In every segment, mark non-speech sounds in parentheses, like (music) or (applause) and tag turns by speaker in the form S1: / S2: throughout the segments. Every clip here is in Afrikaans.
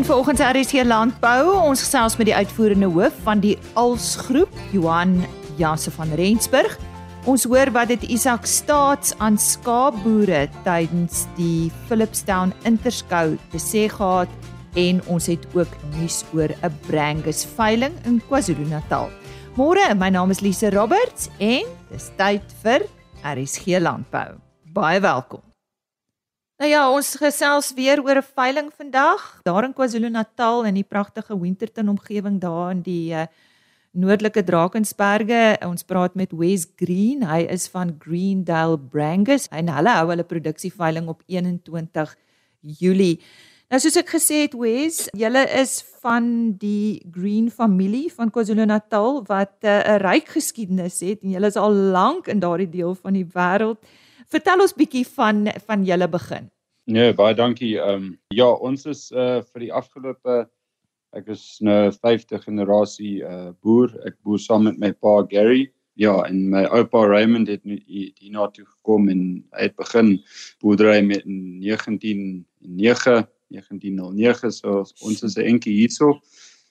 S1: in vanoggend se RSC Landbou. Ons gesels met die uitvoerende hoof van die Als Groep, Johan Janse van Rensburg. Ons hoor wat dit Isak Staats aan skaapboere tydens die Philipstown Interskou te sê gehad en ons het ook nuus oor 'n Brangus veiling in KwaZulu-Natal. Môre, my naam is Lise Roberts en dis tyd vir RSC Landbou. Baie welkom. Nou ja, ons gesels weer oor 'n veiling vandag daar in KwaZulu-Natal in die pragtige Winterton omgewing daar in die uh, noordelike Drakensberge. Ons praat met Wes Green. Hy is van Greendale Brangus en hulle hou hulle produksieveiling op 21 Julie. Nou soos ek gesê het Wes, julle is van die Green familie van KwaZulu-Natal wat eh, 'n uh, ryk geskiedenis het en julle is al lank in daardie deel van die wêreld. Vertel ons bietjie van van julle begin.
S2: Nee, baie dankie. Ehm um, ja, ons is uh vir die afgelope ek is nou 5de generasie uh boer. Ek boer saam met my pa Gary. Ja, en my oupa Raymond het hier na toe gekom en hy het begin boerdery met 1909 1909 so ons is 'n enkie hierso.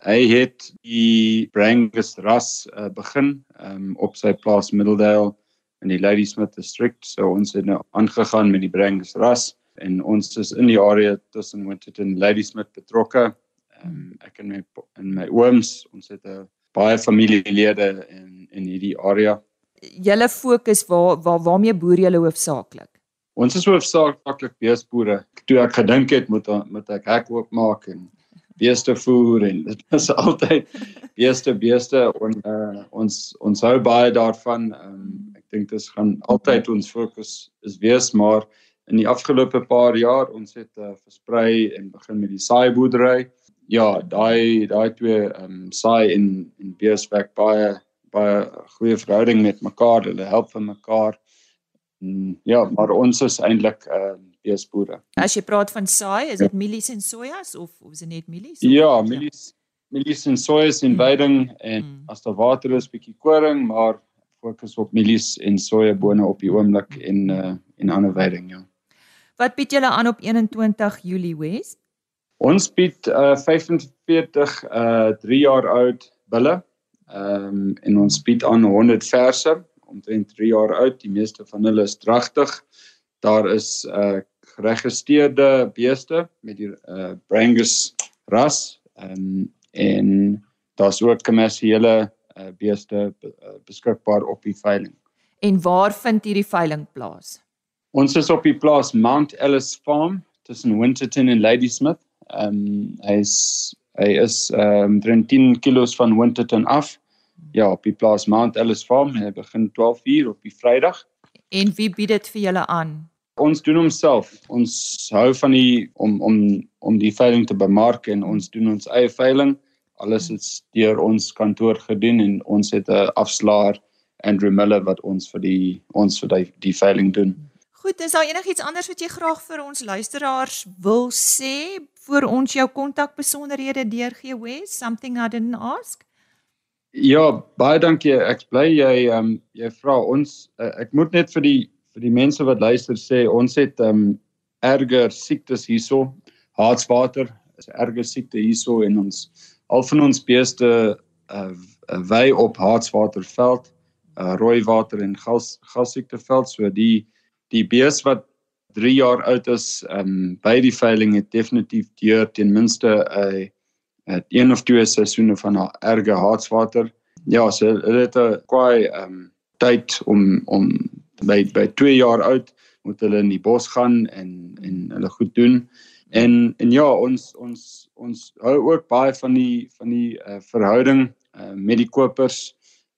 S2: Hy het die Brangus ras uh, begin um, op sy plaas Middledale in die Ladysmith district. So ons het nou aangegaan met die Brangus ras en ons is in die area tussen Winterton en Ladysmith betrokke. Um, ek en my en my ooms, ons het 'n baie familielede in in hierdie area.
S1: Julle fokus waar waar waarmee boer julle hoofsaaklik?
S2: Ons is hoofsaaklik beesboere. Toe ek gedink het moet moet ek hek oopmaak en beeste voer en (laughs) dit is altyd beeste beeste en uh, ons ons hou baie daarvan. Um, dink dit gaan altyd ons fokus is wees maar in die afgelope paar jaar ons het uh, versprei en begin met die saaiboerdery. Ja, daai daai twee ehm um, saai en en beeswerk baie baie goeie verhouding met mekaar. Hulle help vir mekaar. Mm, ja, maar ons is eintlik ehm uh, beesboere.
S1: As jy praat van saai, is dit ja. mielies en sojas of of is dit net mielies?
S2: Ja, mielies, mielies en sojas in veiding mm. en mm. as daar water is, bietjie koring, maar fokus op mielies en sojabone op die oomblik en uh en ander veiding, ja.
S1: Wat bied julle aan op 21 Julie Wes?
S2: Ons bied uh 45 uh 3 jaar oud bulle. Ehm um, en ons bied aan 100 verse omtrent 3 jaar oud. Die meeste van hulle is dragtig. Daar is uh geregistreerde beeste met die uh Brangus ras um, en daar's ook kommersiële uh, beeste uh, beskikbaar op die veiling.
S1: En waar vind hierdie veiling plaas?
S2: Ons is op die plaas Mount Ellis Farm tussen Winterton en Ladysmith. Ehm um, hy's hy is ehm um, 10 km van Winterton af. Ja, op die plaas Mount Ellis Farm. Hy begin 12:00 op die Vrydag.
S1: En wie bied dit vir julle aan?
S2: Ons doen homself. Ons hou van die om om om die veiling te bemark en ons doen ons eie veiling. Alles is deur ons kantoor gedoen en ons het 'n afslaer Andrew Miller wat ons vir die ons vir die, die veiling doen.
S1: Goed, is daar enigiets anders wat jy graag vir ons luisteraars wil sê voor ons jou kontakbesonderhede deurgee Wes? Something I didn't ask?
S2: Ja, baie dankie. Ek bly jy ehm um, jy vra ons uh, ek moet net vir die vir die mense wat luister sê ons het ehm um, erger siektes hierso. Hartswater is 'n erger siekte hierso en ons al van ons beeste uh, wy op hartswaterveld, uh, rooi water en gas gassiekteveld. So die die bees wat 3 jaar oud is, ehm um, by die veiling het definitief deur ten minste 'n uh, het een of twee seisoene van haar erge hartswater. Ja, so hulle het 'n kwai ehm um, tyd om om by by 2 jaar oud moet hulle in die bos gaan en en hulle goed doen. En en ja, ons ons ons hou ook baie van die van die uh, verhouding uh, met die kopers.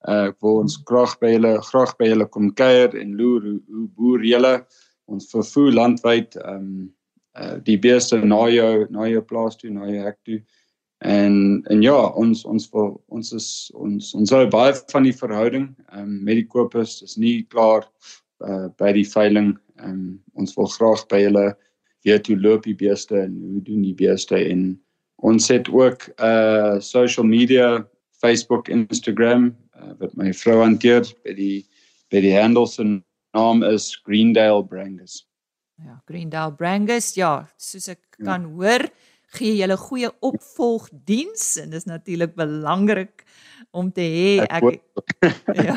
S2: Uh, ek wil ons graag by hulle graag by hulle kom kuier en loer hoe, hoe boer julle ons vervoer landwyd ehm um, uh, die beeste na jou na jou plaas toe, na jou hek toe. En en ja, ons ons wil ons is ons ons hou baie van die verhouding um, met die kopers. Dis nie klaar uh, by die veiling. Um, ons wil graag by hulle weet hoe loop die beeste en hoe doen die beeste en ons het ook uh social media, Facebook, Instagram uh, wat my vrou hanteer by die by die handles en naam is Greendale Brangus.
S1: Ja, Greendale Brangus. Ja, soos ek ja. kan hoor, gee julle goeie opvolgdiens en dis natuurlik belangrik om te hê
S2: ek, ek (laughs) ja.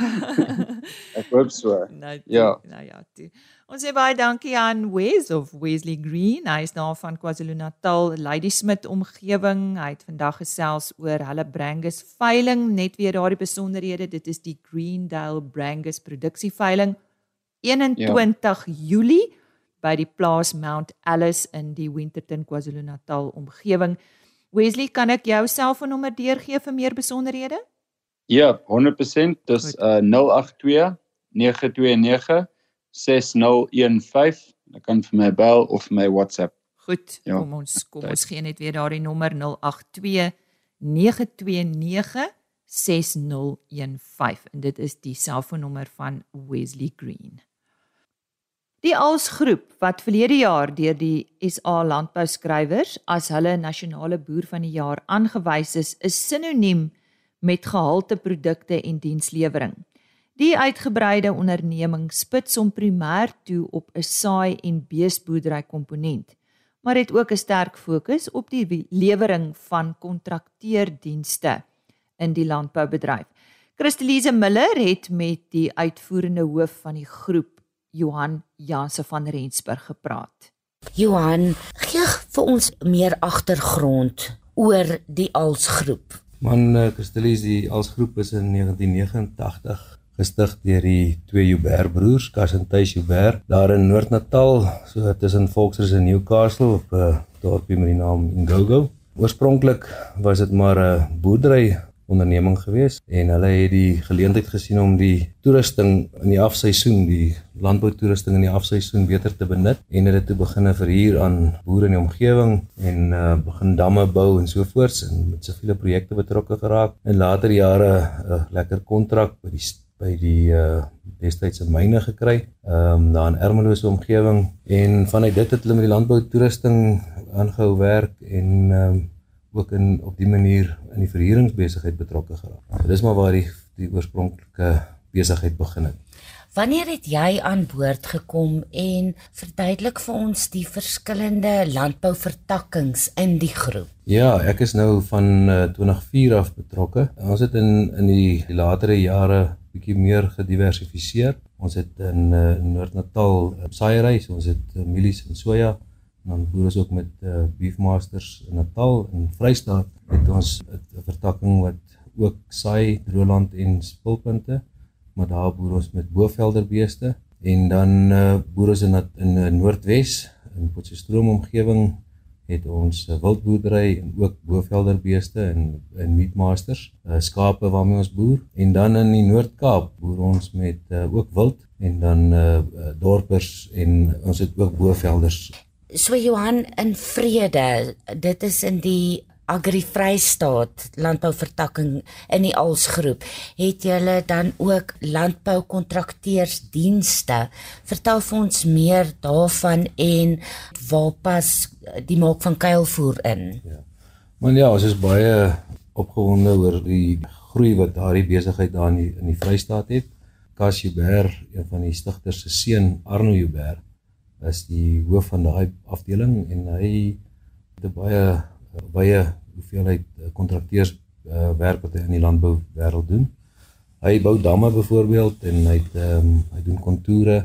S2: (laughs) ek hoop so.
S1: Nou, ja. Nou ja, toe. Ons sê baie dankie aan Wes of Wesley Green. Hy is daar van KwaZulu-Natal, Ladysmith omgewing. Hy het vandag gesels oor hulle Brangus veiling, net weer daardie besonderhede. Dit is die Greendale Brangus produksie veiling 21 ja. Julie by die plaas Mount Alice in die Winterton KwaZulu-Natal omgewing. Wesley, kan ek jou selfoonnommer deurgee vir meer besonderhede?
S2: Ja, 100%. Dis uh 082 929 6015. Jy kan vir my bel of my WhatsApp.
S1: Goed. Ja. Kom ons kom ons gee net weer daardie nommer 082 929 6015 en dit is die selfoonnommer van Wesley Green. Die Alsgroep wat verlede jaar deur die SA landbouskrywers as hulle nasionale boer van die jaar aangewys is, is sinoniem met gehalte produkte en dienslewering. Die uitgebreide onderneming spits hom primêr toe op 'n saai en beesboerdery komponent, maar het ook 'n sterk fokus op die lewering van kontrakteerdienste in die landboubedryf. Christelise Miller het met die uitvoerende hoof van die groep, Johan Janse van Rensburg gepraat.
S3: Johan, gee vir ons meer agtergrond oor die Alsgroep.
S4: Man uh, Castellis die als groep is in 1989 gestig deur die twee Joubert broers, Cas en Thys Joubert, daar in Noord-Natal, so tussen Volksrus en Newcastle op 'n uh, dorpie met die naam Ngogo. Oorspronklik was dit maar 'n boerdery onderneming gewees en hulle het die geleentheid gesien om die toerusting in die afseisoen, die landboutoerusting in die afseisoen beter te benut en het toe begine verhuur aan boere in die omgewing en uh, begin damme bou en so voorts en met siviele projekte betrokke geraak. En later jare 'n uh, lekker kontrak by die by die uh, destydse myne gekry, ehm um, daar in Ermelose omgewing en vanuit dit het hulle met die landboutoerusting aangehou werk en ehm um, ook in op die manier in die verhuuringsbesigheid betrokke geraak. So dis maar waar die die oorspronklike besigheid begin het.
S3: Wanneer het jy aan boord gekom en verduidelik vir ons die verskillende landbouvertakkings in die groep?
S4: Ja, ek is nou van uh, eh, 2004 af betrokke. Ons het in in die, die latere jare bietjie meer gediversifiseer. Ons het in uh, Noord-Natal uh, saaiery, so ons het uh, mielies en soja dan boer ons ook met uh, Beefmasters in Natal en Vrystaat. Het ons 'n vertakking wat ook saai Roland en spulpunte maar daar boer ons met bovelderbeeste. En dan uh, boer ons in in uh, Noordwes in Potchefstroom omgewing het ons wildboerdery en ook bovelderbeeste en en meatmasters uh, skape waarmee ons boer. En dan in die Noord-Kaap boer ons met uh, ook wild en dan uh, dorpers en ons het ook bovelders
S3: So Johan in vrede, dit is in die Agri Vrystaat landbouvertakking in die Alsgroep. Het julle dan ook landboukontrakteursdienste? Vertel vir ons meer daarvan en waar pas die maak van kuilvoer in?
S4: Ja. Maar ja, ons is baie opgewonde oor die groei wat daardie besigheid daar in die, in die Vrystaat het. Cassie Ber, een van die stigters se seun, Arno Joubert is die hoof van daai afdeling en hy het baie baie hoeveelheid eh, kontrakteurs uh, werk wat hy in die landbou wêreld doen. Hy bou damme byvoorbeeld en hy het ehm um, hy doen kontoure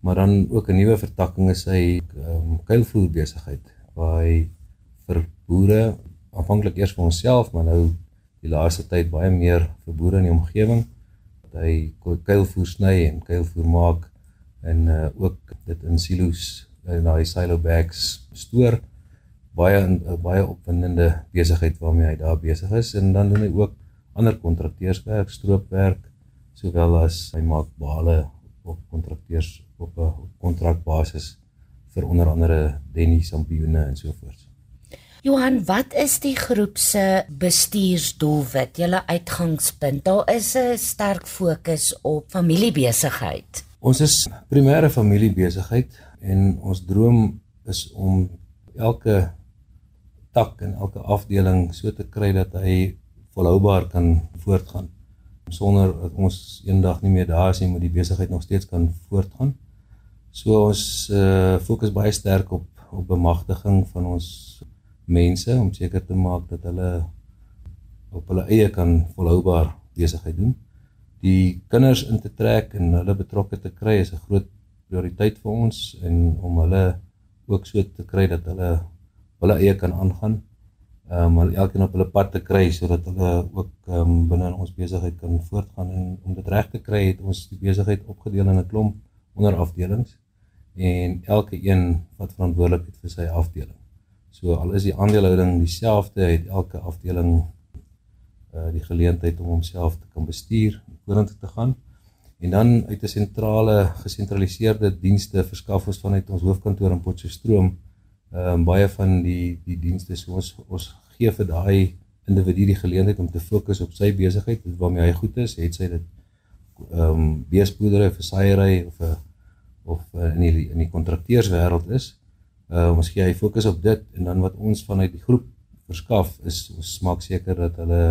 S4: maar dan ook 'n nuwe vertakking is hy ehm um, kuilvoer besigheid waar hy vir boere aanvanklik eers vir homself maar nou die laaste tyd baie meer vir boere in die omgewing dat hy kuilvoer sny en kuilvoer maak en uh, ook dit in silos in daai silo bags stoor baie 'n uh, baie opwindende besigheid waarmee hy daar besig is en dan doen hy ook ander kontrakteurswerk, stroopwerk sowel as hy maak bale op kontrakteurs op 'n kontrakbasis vir onder andere Denny Sampioene en so voort.
S3: Johan, wat is die groep se bestuursdoelwit? Julle uitgangspunt. Daar is 'n sterk fokus op familiebesigheid.
S4: Ons is primêre familiebesigheid en ons droom is om elke tak en elke afdeling so te kry dat hy volhoubaar kan voortgaan sonder dat ons eendag nie meer daar is nie, moet die besigheid nog steeds kan voortgaan. So ons uh, fokus baie sterk op op bemagtiging van ons mense om seker te maak dat hulle op hulle eie kan volhoubaar besigheid doen. Die kinders in te trek en hulle betrokke te kry is 'n groot prioriteit vir ons en om hulle ook so te kry dat hulle hulle eie kan aangaan. Ehm um, elkeen op hulle pad te kry sodat hulle ook ehm um, binne in ons besigheid kan voortgaan en om dit reg te kry het ons die besigheid opgedeel in 'n klomp onderafdelings en elke een wat verantwoordelik is vir sy afdeling. So al is die aandelehouding dieselfde, het elke afdeling uh die geleentheid om homself te kan bestuur en vorentoe te gaan. En dan uit 'n sentrale gesentraliseerde dienste verskaf ons vanuit ons hoofkantoor in Potchefstroom ehm um, baie van die die dienste so ons ons gee vir daai individu die geleentheid om te fokus op sy besigheid waarmee hy goed is, het sy dit ehm um, beespoedery vir saaiery of 'n of uh, in die in die kontrakteurswêreld is. Uh ons gee hy fokus op dit en dan wat ons vanuit die groep verskaf is ons maak seker dat hulle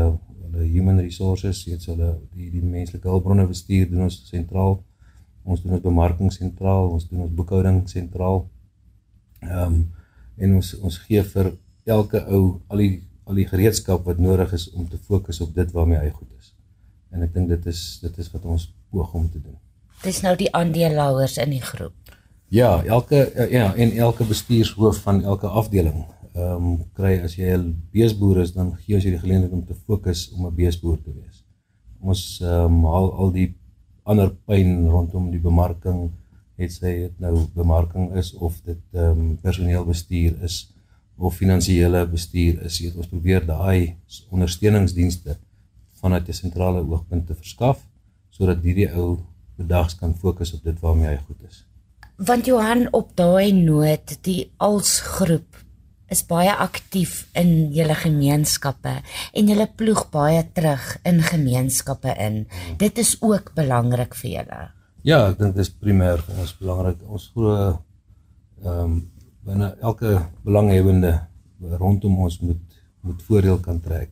S4: hulle human resources, weet hulle die die menslike hulpbronne bestuur doen ons sentraal. Ons doen ons bemarking sentraal, ons doen ons boekhouding sentraal. Ehm um, en ons ons gee vir elke ou al die al die gereedskap wat nodig is om te fokus op dit waarmee hy goed is. En ek dink dit is dit is wat ons poog om te doen.
S3: Dis nou die aandeelhouers in die groep.
S4: Ja, elke ja, en elke bestuurshoof van elke afdeling ehm um, kry as jy 'n beesboer is, dan gee ons jy die geleentheid om te fokus om 'n beesboer te wees. Ons ehm um, haal al die ander pyn rondom die bemarking, het sy dit nou bemarking is of dit ehm um, personeelbestuur is of finansiële bestuur is, het ons probeer daai ondersteuningsdienste vanuit 'n sentrale oogpunt te verskaf sodat hierdie ou bedags kan fokus op dit waarmee hy goed is.
S3: Want Johan op daai noot, die alsgroep is baie aktief in julle gemeenskappe en julle ploeg baie terug in gemeenskappe in. Dit is ook belangrik vir julle.
S4: Ja, ek dink dit is primêr vir ons belangrik. Ons glo ehm um, binne elke belanghebbende rondom ons moet moet voordeel kan trek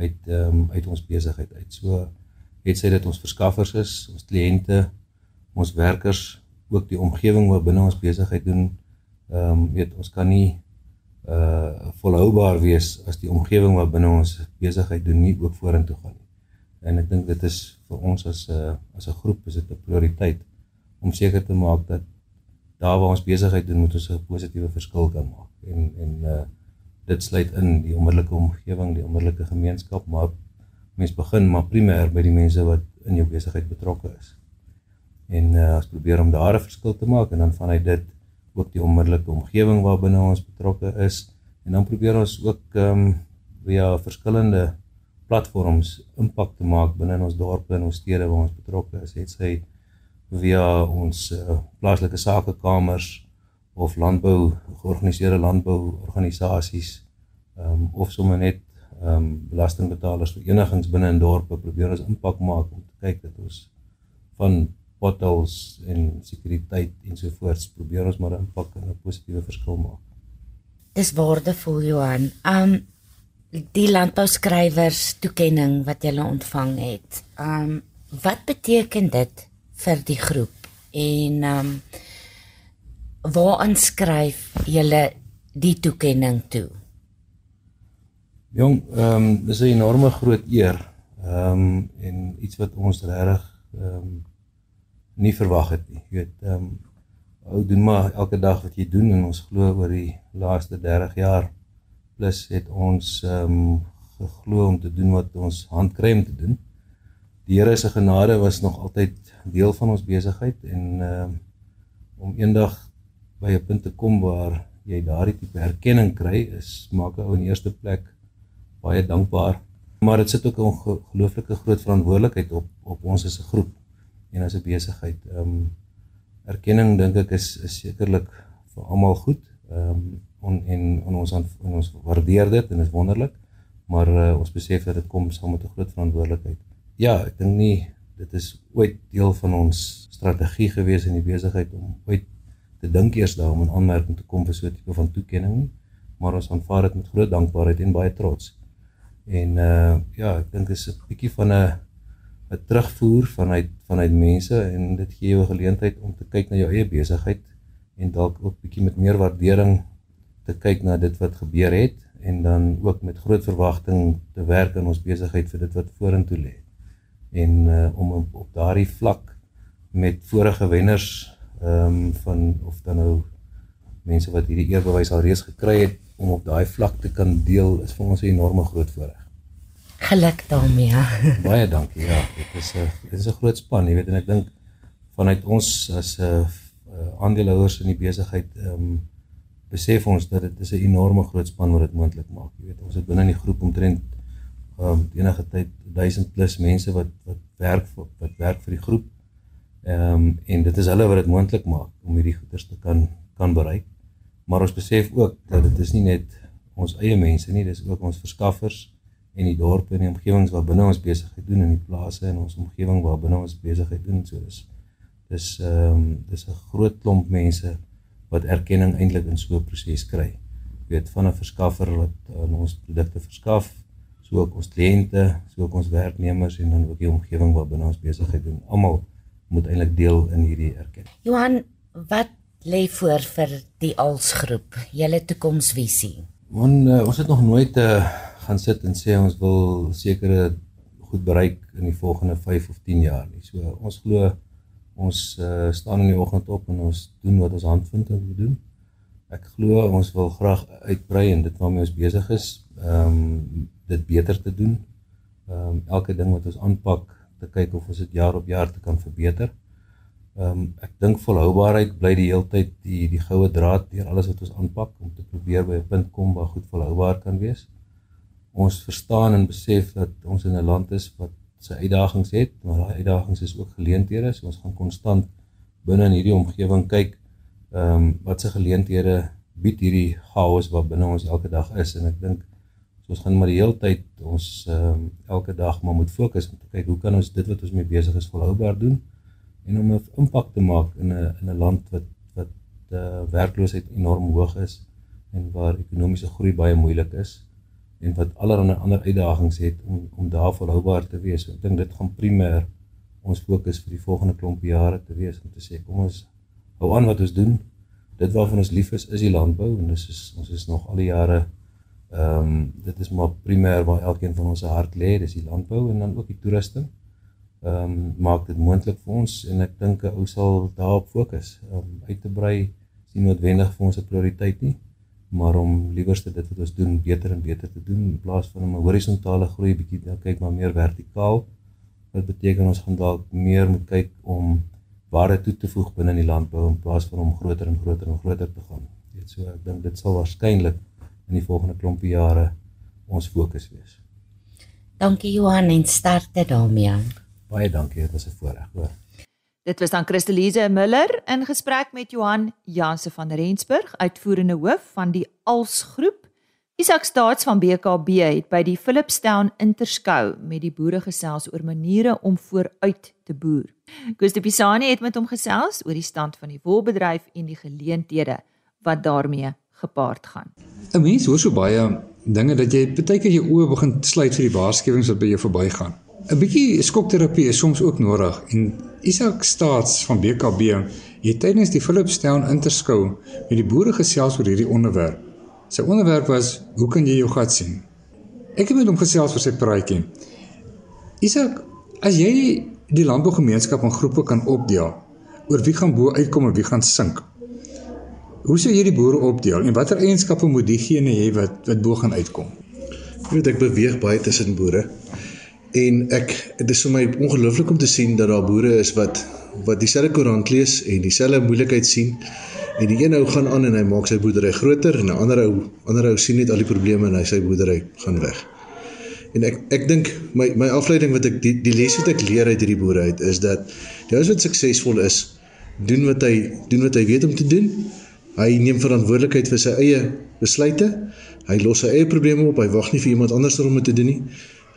S4: uit ehm um, uit ons besigheid uit. So het sy dit ons verskaffers is, ons kliënte, ons werkers, ook die omgewing wat binne ons besigheid doen. Ehm um, weet ons kan nie uh volhoubaar wees as die omgewing wat binne ons besigheid doen nie ook vorentoe gaan nie. En ek dink dit is vir ons as 'n uh, as 'n groep is dit 'n prioriteit om seker te maak dat daar waar ons besigheid doen moet ons 'n positiewe verskil kan maak. En en uh dit sluit in die onmiddellike omgewing, die onmiddellike gemeenskap, maar mens begin maar primêr by die mense wat in jou besigheid betrokke is. En uh ons probeer om daar 'n verskil te maak en dan vanuit dit ook die onmiddellike omgewing waarbinne ons betrokke is en dan probeer ons ook ehm um, via verskillende platforms impak te maak binne in ons dorpe en ons stede waar ons betrokke is. Het sy via ons uh, plaaslike sakekamers of landbou georganiseerde landbouorganisasies ehm um, of sommer net ehm um, belastingbetalers verenigings binne in dorpe probeer ons impak maak om te kyk dat ons van potholes en sekuriteit ensovoorts probeer ons maar 'n impak en 'n positiewe verskil maak.
S3: Dis waardevol Johan. Um, die landbouskrywers toekenning wat jy ontvang het. Um, wat beteken dit vir die groep? En um, waar aanskryf jy die toekenning toe?
S4: Jong, ehm um, dis 'n enorme groot eer. Ehm um, en iets wat ons regtig ehm um, nie verwag het nie. Jy weet, ehm um, ou doen maar elke dag wat jy doen en ons glo oor die laaste 30 jaar plus het ons ehm um, geglo om te doen wat ons hand kry om te doen. Die Here se genade was nog altyd deel van ons besigheid en ehm um, om eendag by 'n punt te kom waar jy daardie tipe erkenning kry is maak ou in eerste plek baie dankbaar. Maar dit sit ook 'n ongelooflike groot verantwoordelikheid op op ons as 'n groep en as 'n besigheid. Ehm um, erkenning dink ek is sekerlik vir almal goed. Ehm um, on, en en ons on, ons waardeer dit en is wonderlik. Maar uh, ons besef dat dit kom saam met 'n groot verantwoordelikheid. Ja, ek dink nie dit is ooit deel van ons strategie gewees in die besigheid om ooit te dink eers daaroor om 'n aanmerking te kom vir so 'n tipe van toekenning. Maar ons aanvaar dit met groot dankbaarheid en baie trots. En uh ja, ek dink dit is 'n bietjie van 'n 'n terugvoer vanuit vanuit mense en dit gee jou 'n geleentheid om te kyk na jou eie besigheid en dalk ook bietjie met meer waardering te kyk na dit wat gebeur het en dan ook met groot verwagting te werk aan ons besigheid vir dit wat vorentoe lê. En uh om op, op daardie vlak met vorige wenners ehm um, van of dan nou mense wat hierdie eerbewys al reeds gekry het om op daai vlak te kan deel is vir ons 'n enorme groot voorreg.
S3: Geluk daarmee. Ja. (laughs)
S4: Baie dankie. Ja, dit is 'n dit is 'n groot span, jy weet en ek dink vanuit ons as 'n uh, uh, aandeelhouers in die besigheid ehm um, besef ons dat dit is 'n enorme groot span wat dit moontlik maak. Jy weet, ons het binne in die groep omtrent ehm um, enige tyd 1000 plus mense wat wat werk vir, wat werk vir die groep. Ehm um, en dit is hulle wat dit moontlik maak om hierdie goeders te kan kan bereik. Maar ons besef ook dat dit is nie net ons eie mense nie, dis ook ons verskaffers en die dorpe en die omgewings waar binne ons besigheid doen in die plase en ons omgewing waar binne ons besigheid doen so is. Dis ehm um, dis 'n groot klomp mense wat erkenning eintlik in so 'n proses kry. Jy weet van 'n verskaffer wat aan ons produkte verskaf, so ook ons kliënte, so ook ons werknemers en dan ook die omgewing waar binne ons besigheid doen. Almal moet eintlik deel in hierdie erkenning.
S3: Johan, wat lê voor vir die alsgroep? Julle toekomsvisie.
S4: Want uh, ons het nog nooit uh, gaan sit en sê ons wil sekere goed bereik in die volgende 5 of 10 jaar nie. So ons glo ons uh, staan in die oggend op en ons doen wat ons hand vind om te doen. Ek glo ons wil graag uitbrei en dit waarmee ons besig is, ehm um, dit beter te doen. Ehm um, elke ding wat ons aanpak te kyk of ons dit jaar op jaar te kan verbeter. Ehm um, ek dink volhoubaarheid bly die heeltyd die die goue draad deur alles wat ons aanpak om te probeer by 'n punt kom waar goed volhoubaar kan wees. Ons verstaan en besef dat ons in 'n land is wat sy uitdagings het, maar daai uitdagings is ook geleenthede. So ons gaan konstant binne in hierdie omgewing kyk ehm um, wat se geleenthede bied hierdie chaos wat binne ons elke dag is en ek dink so ons gaan maar die hele tyd ons ehm um, elke dag maar moet fokus om te kyk hoe kan ons dit wat ons mee besig is volhoubaar doen en om 'n impak te maak in 'n in 'n land wat wat uh, werkloosheid enorm hoog is en waar ekonomiese groei baie moeilik is en wat allerlei ander uitdagings het om om daar volhoubaar te wees. Ek dink dit gaan primêr ons fokus vir die volgende klomp jare te wees om te sê kom ons hou aan wat ons doen. Dit waarvan ons lief is is die landbou en dis is ons is nog al die jare ehm um, dit is maar primêr waar elkeen van ons se hart lê, dis die landbou en dan ook die toerusting. Ehm um, maak dit moontlik vir ons en ek dink ou sal daarop fokus om um, uit te brei sien noodwendig vir ons 'n prioriteit nie maar om liewerste dit wat ons doen beter en beter te doen in plaas van om 'n horisontale groei bietjie te kyk maar meer vertikaal. Wat beteken ons gaan dalk meer moet kyk om waarde toe te voeg binne in die landbou in plaas van om groter en groter en groter te gaan. Weet so ek dink dit sal waarskynlik in die volgende klompie jare ons fokus wees.
S3: Dankie Johan en sterkte daarmee.
S4: Baie dankie, dit was 'n voorreg, hoor.
S1: Dit was dan Christelise Miller in gesprek met Johan Janse van Rensburg, uitvoerende hoof van die Als Groep. Isak Staats van BKB het by die Philipstown Interskou met die boere gesels oor maniere om vooruit te boer. Koos de Pisani het met hom gesels oor die stand van die wolbedryf en die geleenthede wat daarmee gepaard gaan.
S5: 'n Mens hoor so baie dinge dat jy baie keer jou oë begin sluit vir die waarskuwings wat by jou verbygaan. 'n bietjie skokterapie is soms ook nodig en Isak Staats van BKB het tydens die Philipstown interskou met die boere gesels oor hierdie onderwerp. Sy onderwerp was: "Hoe kan jy jou gat sien?" Ek het met hom gesels oor sy praatjie. Isak, as jy die landbougemeenskap in groepe kan opdeel oor wie gaan bo uitkom en wie gaan sink. Hoe sou jy die boere opdeel en watter eienskappe moet diegene hê wat wat bo gaan uitkom?
S6: Ek weet ek beweeg baie tussen boere en ek dit is vir my ongelooflik om te sien dat daar boere is wat wat dieselfde koerant lees en dieselfde moeilikheid sien en die een ou gaan aan en hy maak sy boerdery groter en 'n ander ou ander ou sien net al die probleme en hy sy boerdery gaan weg. En ek ek dink my my afleiding wat ek die die les wat ek leer uit hierdie boere uit is dat die ou wat suksesvol is doen wat hy doen wat hy weet om te doen. Hy neem verantwoordelikheid vir sy eie besluite. Hy los sy eie probleme op. Hy wag nie vir iemand anders om dit te doen nie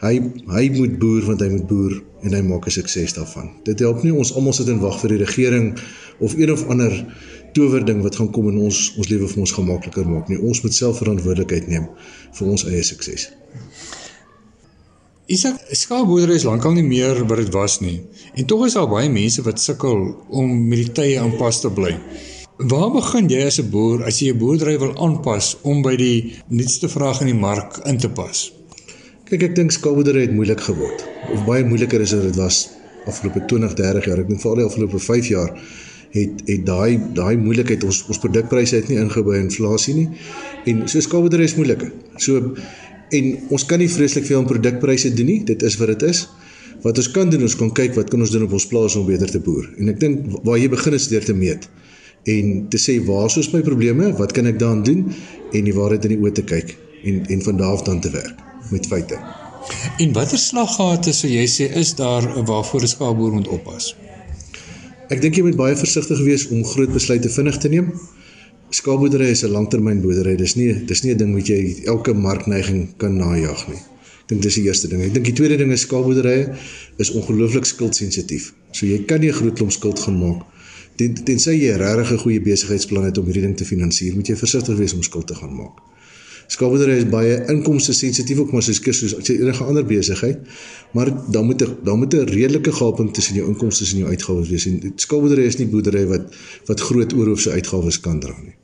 S6: hy hy moet boer want hy moet boer en hy maak 'n sukses daarvan. Dit help nie ons almal sit en wag vir die regering of een of ander towerding wat gaan kom en ons ons lewe vir ons gemakliker maak nie. Ons moet self verantwoordelikheid neem vir ons eie sukses.
S5: Isak, skaapboerdery is lankal nie meer wat dit was nie. En tog is daar baie mense wat sukkel om met die tye aanpas te bly. Waar begin jy as 'n boer as jy 'n boerdery wil aanpas om by die nuutste vraag in die mark in te pas?
S6: Kyk, ek dink skaapboerdery het moeilik geword. Of baie moeiliker as dit was afgelope 20, 30 jaar. Ek dink veral die afgelope 5 jaar het het daai daai moeilikheid ons ons produkpryse het nie ingehou by inflasie nie. En so skaapboerdery is moeiliker. So en ons kan nie vreeslik veel aan produkpryse doen nie. Dit is wat dit is. Wat ons kan doen, ons kan kyk wat kan ons doen op ons plaas om beter te boer. En ek dink waar jy begin is deur te meet en te sê waar is my probleme, wat kan ek daaraan doen en die waarheid in die oë te kyk en en van daar af dan te werk met feite.
S5: En watter slaggate sou jy sê is daar waarvoor 'n skaapboer moet oppas?
S6: Ek dink jy moet baie versigtig wees om groot besluite vinnig te neem. Skaapboerdery is 'n langtermynboerdery. Dis nie dis nie 'n ding wat jy elke markneiging kan najag nie. Ek dink dis die eerste ding. Ek dink die tweede ding is skaapboerderye is ongelooflik skuldsensitief. So jy kan nie 'n groot klomp skuld gaan maak ten, tensy jy regtig 'n goeie besigheidsplan het om hierdie ding te finansier, moet jy versigtig wees om skuld te gaan maak. Skaapboerdery is baie inkomste sensitief ook maar soos soos as jy enige ander besigheid, maar dan moet 'n dan moet 'n redelike gaping tussen jou inkomste en jou uitgawes wees. En skaapboerdery is nie boerdery wat wat groot oorhoofse uitgawes kan dra nie.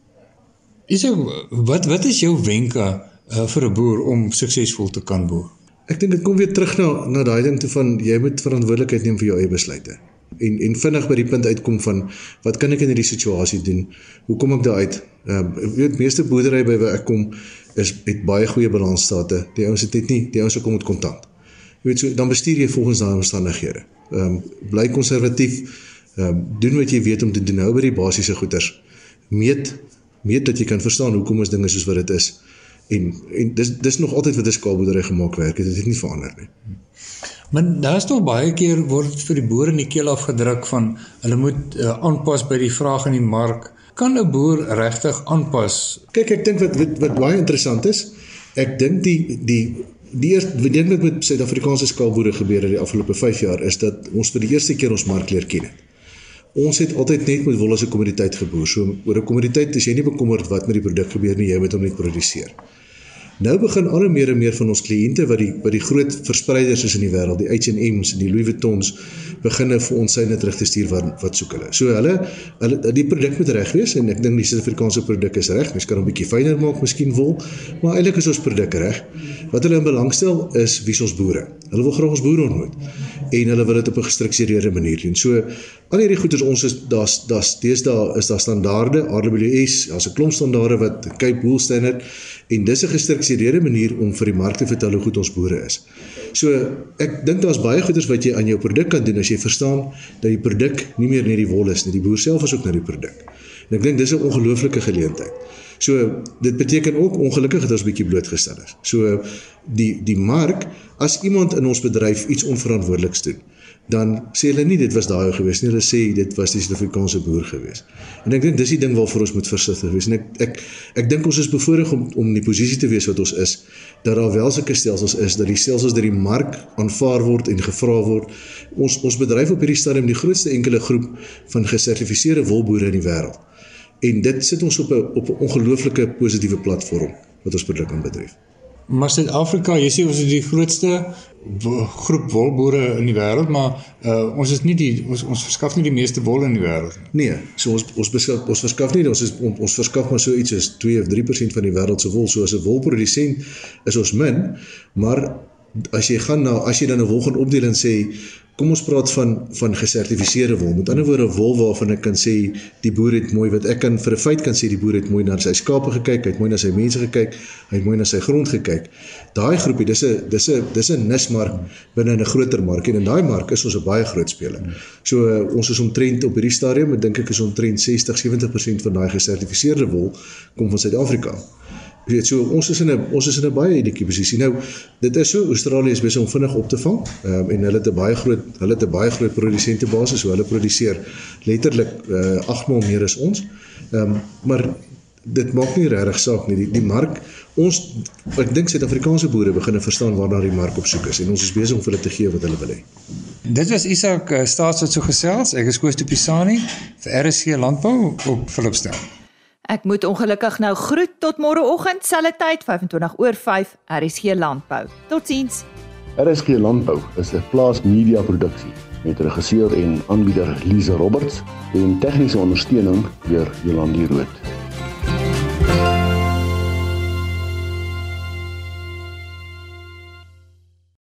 S5: Is wat wat is jou wenke uh, vir 'n boer om suksesvol te kan boer?
S6: Ek dink dit kom weer terug na na daai ding toe van jy moet verantwoordelikheid neem vir jou eie besluite en en vinnig by die punt uitkom van wat kan ek in hierdie situasie doen? Hoe kom ek daar uit? Ehm uh, weet meeste boerdery by waar ek kom is het baie goeie balansstate. Die ouens het net nie, die ouens kom met kontant. Jy weet so dan bestuur jy volgens daai omstandighede. Ehm um, bly konservatief. Ehm um, doen wat jy weet om te doen nou by die basiese goeders. Meet meet dat jy kan verstaan hoekom ons dinge soos wat dit is. En en dis dis nog altyd wat 'n skaalboerdery gemaak werk het. Dit het nie verander nie.
S5: Maar daar's tog baie keer word vir die boere in die keel afgedruk van hulle moet uh, aanpas by die vraag in die mark. Kan 'n boer regtig aanpas?
S6: Kyk, ek dink wat, wat wat baie interessant is, ek dink die die die eerste ding wat met Suid-Afrikaanse skaalboere gebeur het die afgelope 5 jaar is dat ons vir die eerste keer ons mark leer ken het. Ons het altyd net met wol as 'n kommoditeit geboer. So oor 'n kommoditeit is jy nie bekommerd wat met die produk gebeur nie, jy moet hom net produseer. Nou begin al meer en meer van ons kliënte wat die wat die groot verspreiders is in die wêreld, die H&M's en die Louis Vuittons beginne vir ons syne terug te stuur wat wat soek hulle. So hulle hulle die produk moet reg wees en ek dink die Suid-Afrikaanse produk is reg. Mens kan hom 'n bietjie fyner maak, miskien wol, maar eintlik is ons produk reg. Wat hulle in belangstel is wie ons boere. Hulle wil graag ons boere ontmoet en hulle wil dit op 'n gestruktureerde manier doen. So al hierdie goed is ons is daar's daar's deesdae is daar standaarde, RWS, daar's 'n klomp standaarde wat Cape Wool Standard en dis 'n gestruktureerde manier om vir die mark te vertel hoe goed ons boere is. So ek dink daar's baie goeders wat jy aan jou produk kan doen as jy verstaan dat die produk nie meer net die wol is nie, die boer self is ook nou die produk. En ek dink dis 'n ongelooflike geleentheid. So dit beteken ook ongelukkig dat ons bietjie blootgestel is. So die die mark as iemand in ons bedryf iets onverantwoordeliks doen, dan sê hulle nie dit was daai gewees nie. Hulle sê dit was die Suid-Afrikaanse boer gewees. En ek dink dis die ding waarvoor ons moet versigtig wees. En ek ek ek dink ons is bevoorreg om om in die posisie te wees wat ons is dat daar wel sulke stelsels is dat die stelsels deur die mark aanvaar word en gevra word. Ons ons bedryf op hierdie stadium die grootste enkele groep van gesertifiseerde wolboere in die wêreld. En dit sit ons op 'n op 'n ongelooflike positiewe platform wat ons produk aanbetref.
S5: Maar Suid-Afrika, jy sê ons is die grootste groep wolboere in die wêreld, maar uh, ons is nie die ons ons verskaf nie die meeste wol in die wêreld
S6: nie. Nee, so ons ons beskaf ons verskaf nie, ons is ons, ons verskaf maar so iets as 2 of 3% van die wêreld se wol. So as 'n wolprodusent is ons min, maar as jy gaan na as jy dan 'n wol gaan opdeel en sê kom ons praat van van gesertifiseerde wol. Met ander woorde wol waarvan ek kan sê die boer het mooi wat ek kan vir 'n feit kan sê die boer het mooi na sy skape gekyk, hy het mooi na sy mense gekyk, hy het mooi na sy grond gekyk. Daai groepie, dis 'n dis 'n dis 'n nismark binne 'n groter mark en in daai mark is ons 'n baie groot speler. So uh, ons is omtrent op hierdie stadium, ek dink ek is omtrent 60 70% van daai gesertifiseerde wol kom van Suid-Afrika. Weet so ons is in 'n ons is in 'n baie unieke posisie. Nou dit is so Australië is besig om vinnig op te vang. Ehm um, en hulle het 'n baie groot hulle het 'n baie groot produsente basis, so hulle produseer letterlik uh, eh, 8 maal meer as ons. Ehm um, maar dit maak nie regtig saak nie. Die die mark ons ek dink Suid-Afrikaanse boere begin verstaan waar daai mark op soek is en ons is besig om vir hulle te gee wat hulle wil hê.
S5: Dit was Isak uh, Staatsraad so gesels. Ek is Koos de Pisani vir RSC Landbou op Philipston.
S1: Ek moet ongelukkig nou groet tot môreoggend selfde tyd 25 oor 5 RSG Landbou. Totsiens.
S7: RSG Landbou is 'n plaas media produksie met regisseur en aanbieder Lize Roberts en tegniese ondersteuning deur Jolande Rooi.